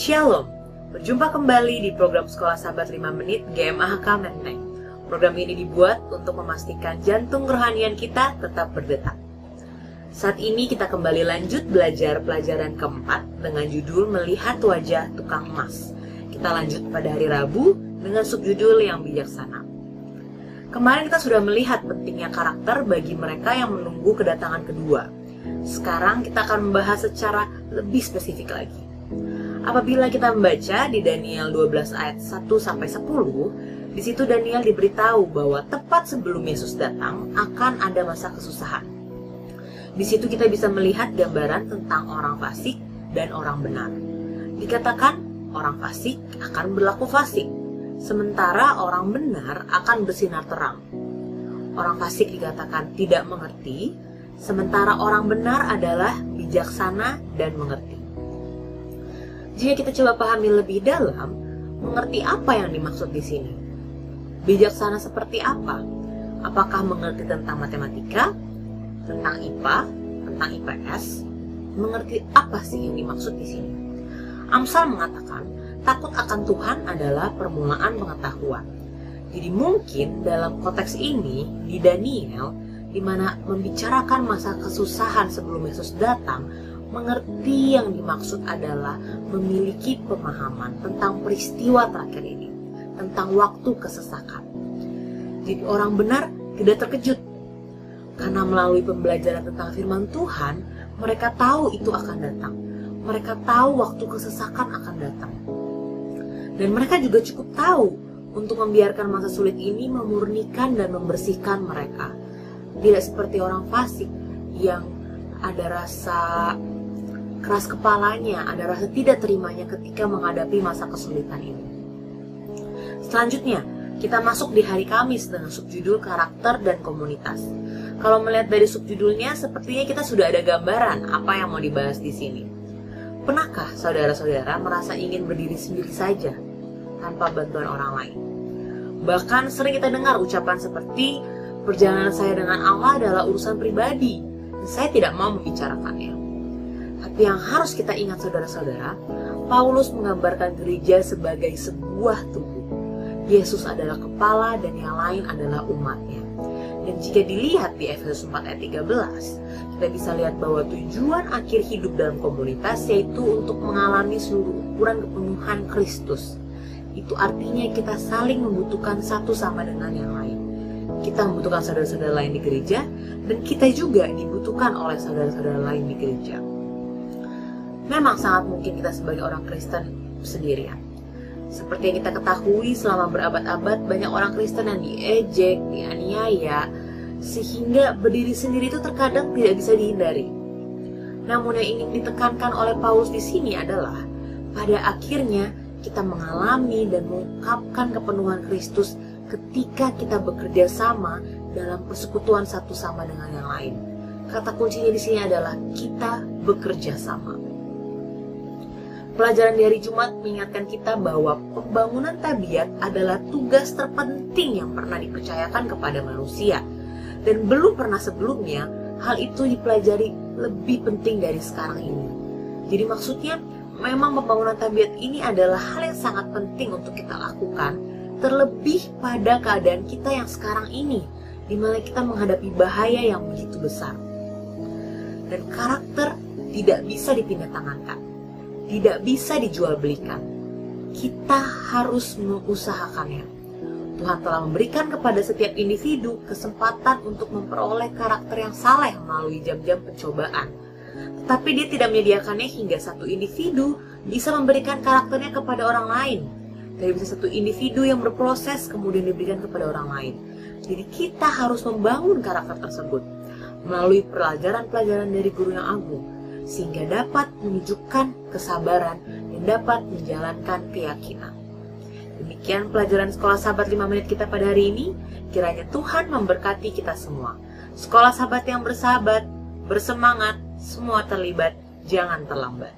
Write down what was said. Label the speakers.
Speaker 1: Jumpa kembali di program Sekolah Sahabat 5 Menit GMAHK Menteng. Program ini dibuat untuk memastikan jantung kerohanian kita tetap berdetak. Saat ini kita kembali lanjut belajar pelajaran keempat dengan judul Melihat Wajah Tukang Emas. Kita lanjut pada hari Rabu dengan subjudul yang bijaksana. Kemarin kita sudah melihat pentingnya karakter bagi mereka yang menunggu kedatangan kedua. Sekarang kita akan membahas secara lebih spesifik lagi. Apabila kita membaca di Daniel 12 ayat 1 sampai 10, di situ Daniel diberitahu bahwa tepat sebelum Yesus datang akan ada masa kesusahan. Di situ kita bisa melihat gambaran tentang orang fasik dan orang benar. Dikatakan orang fasik akan berlaku fasik, sementara orang benar akan bersinar terang. Orang fasik dikatakan tidak mengerti, sementara orang benar adalah bijaksana dan mengerti. Jika kita coba pahami lebih dalam, mengerti apa yang dimaksud di sini. Bijaksana seperti apa? Apakah mengerti tentang matematika, tentang IPA, tentang IPS? Mengerti apa sih yang dimaksud di sini? Amsal mengatakan, takut akan Tuhan adalah permulaan pengetahuan. Jadi mungkin dalam konteks ini di Daniel, di mana membicarakan masa kesusahan sebelum Yesus datang, mengerti yang dimaksud adalah memiliki pemahaman tentang peristiwa terakhir ini, tentang waktu kesesakan. Jadi orang benar tidak terkejut karena melalui pembelajaran tentang firman Tuhan, mereka tahu itu akan datang. Mereka tahu waktu kesesakan akan datang. Dan mereka juga cukup tahu untuk membiarkan masa sulit ini memurnikan dan membersihkan mereka. Tidak seperti orang fasik yang ada rasa keras kepalanya, ada rasa tidak terimanya ketika menghadapi masa kesulitan ini. Selanjutnya, kita masuk di hari Kamis dengan subjudul karakter dan komunitas. Kalau melihat dari subjudulnya, sepertinya kita sudah ada gambaran apa yang mau dibahas di sini. Pernahkah saudara-saudara merasa ingin berdiri sendiri saja tanpa bantuan orang lain? Bahkan sering kita dengar ucapan seperti perjalanan saya dengan Allah adalah urusan pribadi dan saya tidak mau membicarakannya. Tapi yang harus kita ingat saudara-saudara, Paulus menggambarkan gereja sebagai sebuah tubuh. Yesus adalah kepala dan yang lain adalah umatnya. Dan jika dilihat di Efesus 4 ayat 13, kita bisa lihat bahwa tujuan akhir hidup dalam komunitas yaitu untuk mengalami seluruh ukuran kepenuhan Kristus. Itu artinya kita saling membutuhkan satu sama dengan yang lain. Kita membutuhkan saudara-saudara lain di gereja, dan kita juga dibutuhkan oleh saudara-saudara lain di gereja memang sangat mungkin kita sebagai orang Kristen sendirian. Seperti yang kita ketahui selama berabad-abad banyak orang Kristen yang diejek, dianiaya, sehingga berdiri sendiri itu terkadang tidak bisa dihindari. Namun yang ingin ditekankan oleh Paulus di sini adalah pada akhirnya kita mengalami dan mengungkapkan kepenuhan Kristus ketika kita bekerja sama dalam persekutuan satu sama dengan yang lain. Kata kuncinya di sini adalah kita bekerja sama. Pelajaran di hari Jumat mengingatkan kita bahwa pembangunan tabiat adalah tugas terpenting yang pernah dipercayakan kepada manusia. Dan belum pernah sebelumnya hal itu dipelajari lebih penting dari sekarang ini. Jadi maksudnya memang pembangunan tabiat ini adalah hal yang sangat penting untuk kita lakukan terlebih pada keadaan kita yang sekarang ini di mana kita menghadapi bahaya yang begitu besar. Dan karakter tidak bisa dipindah tangankan tidak bisa dijual belikan. Kita harus mengusahakannya. Tuhan telah memberikan kepada setiap individu kesempatan untuk memperoleh karakter yang saleh melalui jam-jam pencobaan. Tetapi dia tidak menyediakannya hingga satu individu bisa memberikan karakternya kepada orang lain. Dari bisa satu individu yang berproses kemudian diberikan kepada orang lain. Jadi kita harus membangun karakter tersebut melalui pelajaran-pelajaran dari guru yang agung sehingga dapat menunjukkan kesabaran dan dapat menjalankan keyakinan. Demikian pelajaran sekolah sahabat 5 menit kita pada hari ini. Kiranya Tuhan memberkati kita semua. Sekolah sahabat yang bersahabat, bersemangat, semua terlibat, jangan terlambat.